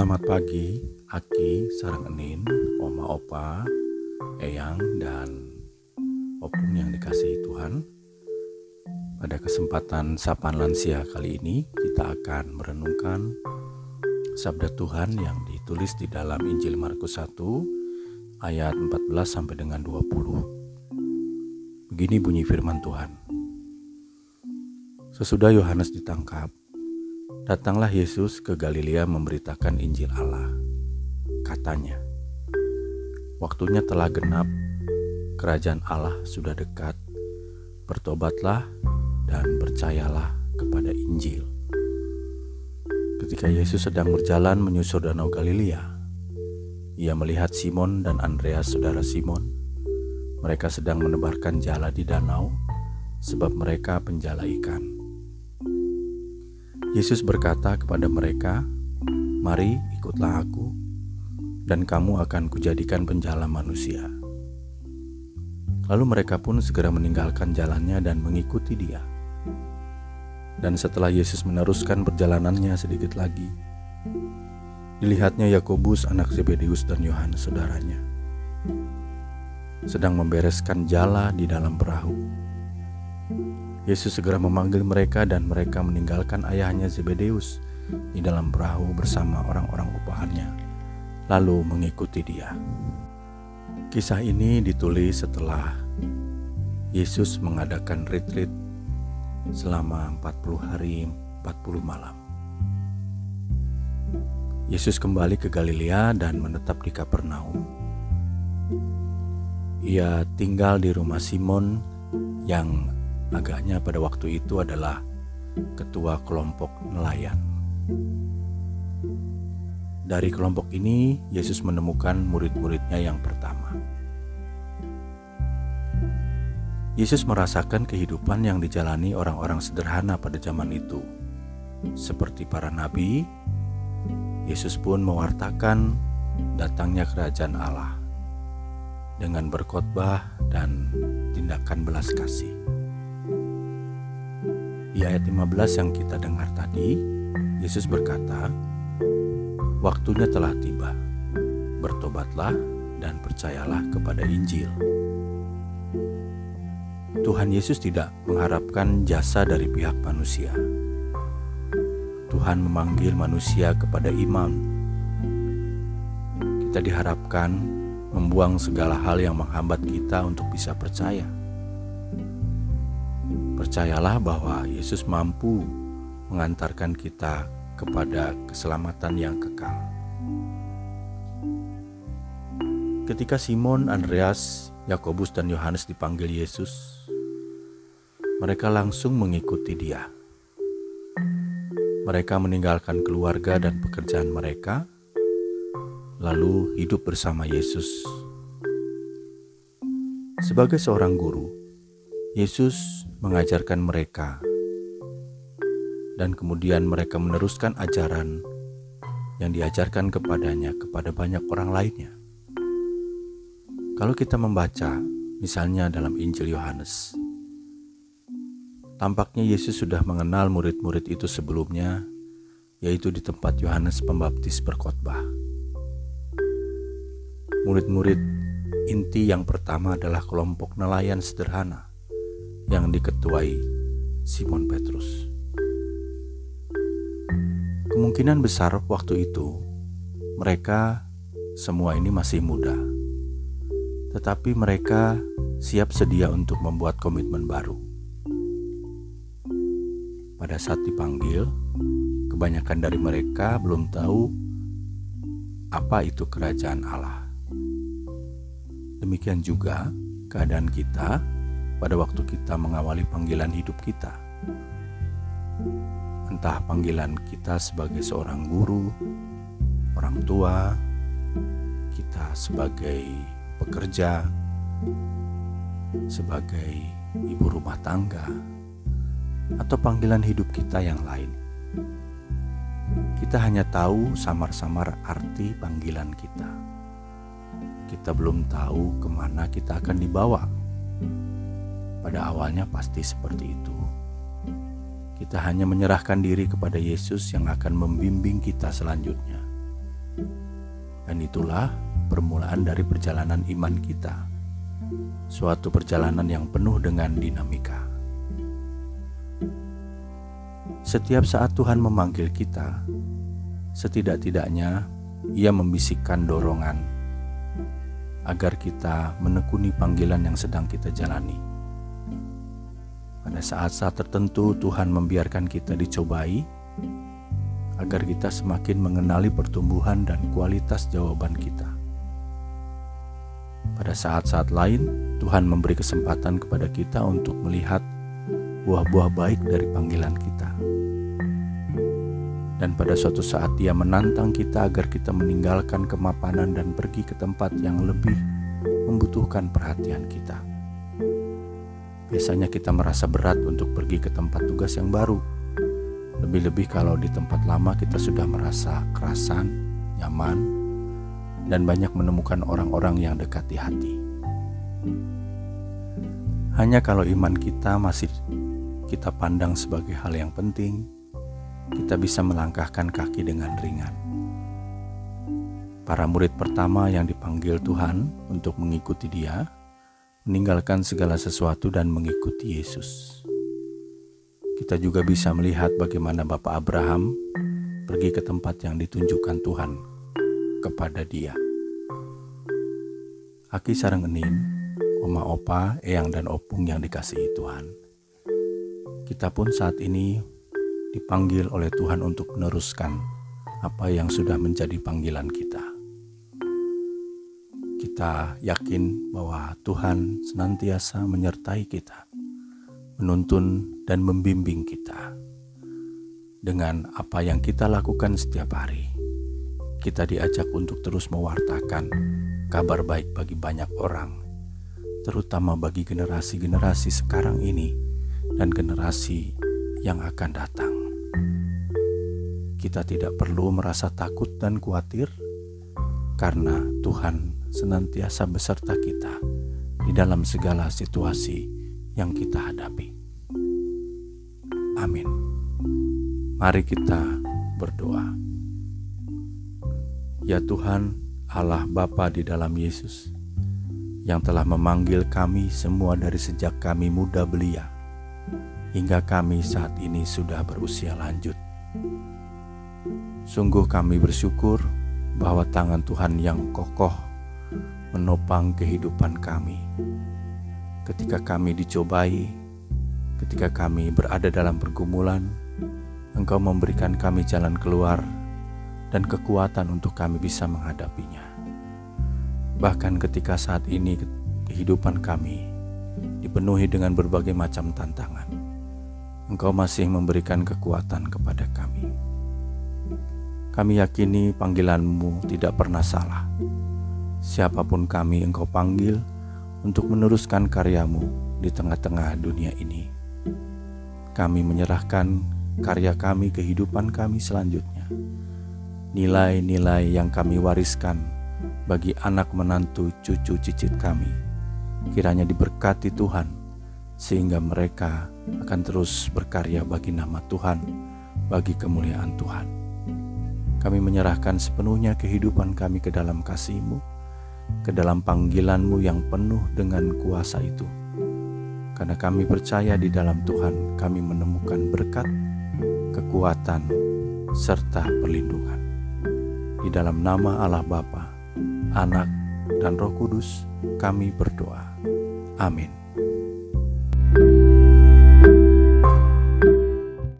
Selamat pagi, Aki, Sarang Enin, Oma Opa, Eyang, dan Opung yang dikasihi Tuhan. Pada kesempatan Sapaan Lansia kali ini, kita akan merenungkan Sabda Tuhan yang ditulis di dalam Injil Markus 1 ayat 14 sampai dengan 20. Begini bunyi firman Tuhan. Sesudah Yohanes ditangkap, Datanglah Yesus ke Galilea memberitakan Injil Allah. Katanya, "Waktunya telah genap, kerajaan Allah sudah dekat. Bertobatlah dan percayalah kepada Injil." Ketika Yesus sedang berjalan menyusur Danau Galilea, ia melihat Simon dan Andreas, saudara Simon. Mereka sedang menebarkan jala di danau, sebab mereka penjala ikan. Yesus berkata kepada mereka, "Mari ikutlah Aku, dan kamu akan kujadikan penjala manusia." Lalu mereka pun segera meninggalkan jalannya dan mengikuti Dia. Dan setelah Yesus meneruskan perjalanannya sedikit lagi, dilihatnya Yakobus anak Zebedeus dan Yohanes saudaranya sedang membereskan jala di dalam perahu Yesus segera memanggil mereka dan mereka meninggalkan ayahnya Zebedeus di dalam perahu bersama orang-orang upahannya, lalu mengikuti dia. Kisah ini ditulis setelah Yesus mengadakan retreat selama 40 hari 40 malam. Yesus kembali ke Galilea dan menetap di Kapernaum. Ia tinggal di rumah Simon yang Agaknya pada waktu itu adalah ketua kelompok nelayan. Dari kelompok ini, Yesus menemukan murid-muridnya yang pertama. Yesus merasakan kehidupan yang dijalani orang-orang sederhana pada zaman itu. Seperti para nabi, Yesus pun mewartakan datangnya kerajaan Allah dengan berkhotbah dan tindakan belas kasih. Di ayat 15 yang kita dengar tadi, Yesus berkata, "Waktunya telah tiba. Bertobatlah dan percayalah kepada Injil." Tuhan Yesus tidak mengharapkan jasa dari pihak manusia. Tuhan memanggil manusia kepada iman. Kita diharapkan membuang segala hal yang menghambat kita untuk bisa percaya Percayalah bahwa Yesus mampu mengantarkan kita kepada keselamatan yang kekal. Ketika Simon, Andreas, Yakobus, dan Yohanes dipanggil Yesus, mereka langsung mengikuti Dia. Mereka meninggalkan keluarga dan pekerjaan mereka, lalu hidup bersama Yesus. Sebagai seorang guru, Yesus mengajarkan mereka, dan kemudian mereka meneruskan ajaran yang diajarkan kepadanya kepada banyak orang lainnya. Kalau kita membaca, misalnya dalam Injil Yohanes, tampaknya Yesus sudah mengenal murid-murid itu sebelumnya, yaitu di tempat Yohanes Pembaptis berkhotbah. Murid-murid inti yang pertama adalah kelompok nelayan sederhana yang diketuai Simon Petrus. Kemungkinan besar waktu itu mereka semua ini masih muda, tetapi mereka siap sedia untuk membuat komitmen baru. Pada saat dipanggil, kebanyakan dari mereka belum tahu apa itu kerajaan Allah. Demikian juga keadaan kita pada waktu kita mengawali panggilan hidup kita. Entah panggilan kita sebagai seorang guru, orang tua, kita sebagai pekerja, sebagai ibu rumah tangga, atau panggilan hidup kita yang lain. Kita hanya tahu samar-samar arti panggilan kita. Kita belum tahu ke mana kita akan dibawa pada awalnya pasti seperti itu. Kita hanya menyerahkan diri kepada Yesus yang akan membimbing kita selanjutnya. Dan itulah permulaan dari perjalanan iman kita, suatu perjalanan yang penuh dengan dinamika. Setiap saat Tuhan memanggil kita, setidak-tidaknya Ia membisikkan dorongan agar kita menekuni panggilan yang sedang kita jalani. Pada saat-saat tertentu, Tuhan membiarkan kita dicobai agar kita semakin mengenali pertumbuhan dan kualitas jawaban kita. Pada saat-saat lain, Tuhan memberi kesempatan kepada kita untuk melihat buah-buah baik dari panggilan kita. Dan pada suatu saat Dia menantang kita agar kita meninggalkan kemapanan dan pergi ke tempat yang lebih membutuhkan perhatian kita. Biasanya kita merasa berat untuk pergi ke tempat tugas yang baru lebih-lebih kalau di tempat lama kita sudah merasa kerasan, nyaman, dan banyak menemukan orang-orang yang dekat di hati. Hanya kalau iman kita masih kita pandang sebagai hal yang penting, kita bisa melangkahkan kaki dengan ringan. Para murid pertama yang dipanggil Tuhan untuk mengikuti Dia meninggalkan segala sesuatu dan mengikuti Yesus kita juga bisa melihat bagaimana Bapak Abraham pergi ke tempat yang ditunjukkan Tuhan kepada dia. Aki sarang enin, oma opa, eyang dan opung yang dikasihi Tuhan. Kita pun saat ini dipanggil oleh Tuhan untuk meneruskan apa yang sudah menjadi panggilan kita. Kita yakin bahwa Tuhan senantiasa menyertai kita menuntun dan membimbing kita. Dengan apa yang kita lakukan setiap hari, kita diajak untuk terus mewartakan kabar baik bagi banyak orang, terutama bagi generasi-generasi sekarang ini dan generasi yang akan datang. Kita tidak perlu merasa takut dan khawatir karena Tuhan senantiasa beserta kita di dalam segala situasi yang kita hadapi. Amin. Mari kita berdoa. Ya Tuhan, Allah Bapa di dalam Yesus, yang telah memanggil kami semua dari sejak kami muda belia, hingga kami saat ini sudah berusia lanjut. Sungguh kami bersyukur bahwa tangan Tuhan yang kokoh menopang kehidupan kami ketika kami dicobai, ketika kami berada dalam pergumulan, Engkau memberikan kami jalan keluar dan kekuatan untuk kami bisa menghadapinya. Bahkan ketika saat ini kehidupan kami dipenuhi dengan berbagai macam tantangan, Engkau masih memberikan kekuatan kepada kami. Kami yakini panggilanmu tidak pernah salah. Siapa pun kami engkau panggil, untuk meneruskan karyamu di tengah-tengah dunia ini. Kami menyerahkan karya kami, kehidupan kami selanjutnya. Nilai-nilai yang kami wariskan bagi anak menantu cucu cicit kami, kiranya diberkati Tuhan, sehingga mereka akan terus berkarya bagi nama Tuhan, bagi kemuliaan Tuhan. Kami menyerahkan sepenuhnya kehidupan kami ke dalam kasih-Mu, ke dalam panggilanmu yang penuh dengan kuasa itu. Karena kami percaya di dalam Tuhan kami menemukan berkat, kekuatan, serta perlindungan. Di dalam nama Allah Bapa, Anak, dan Roh Kudus kami berdoa. Amin.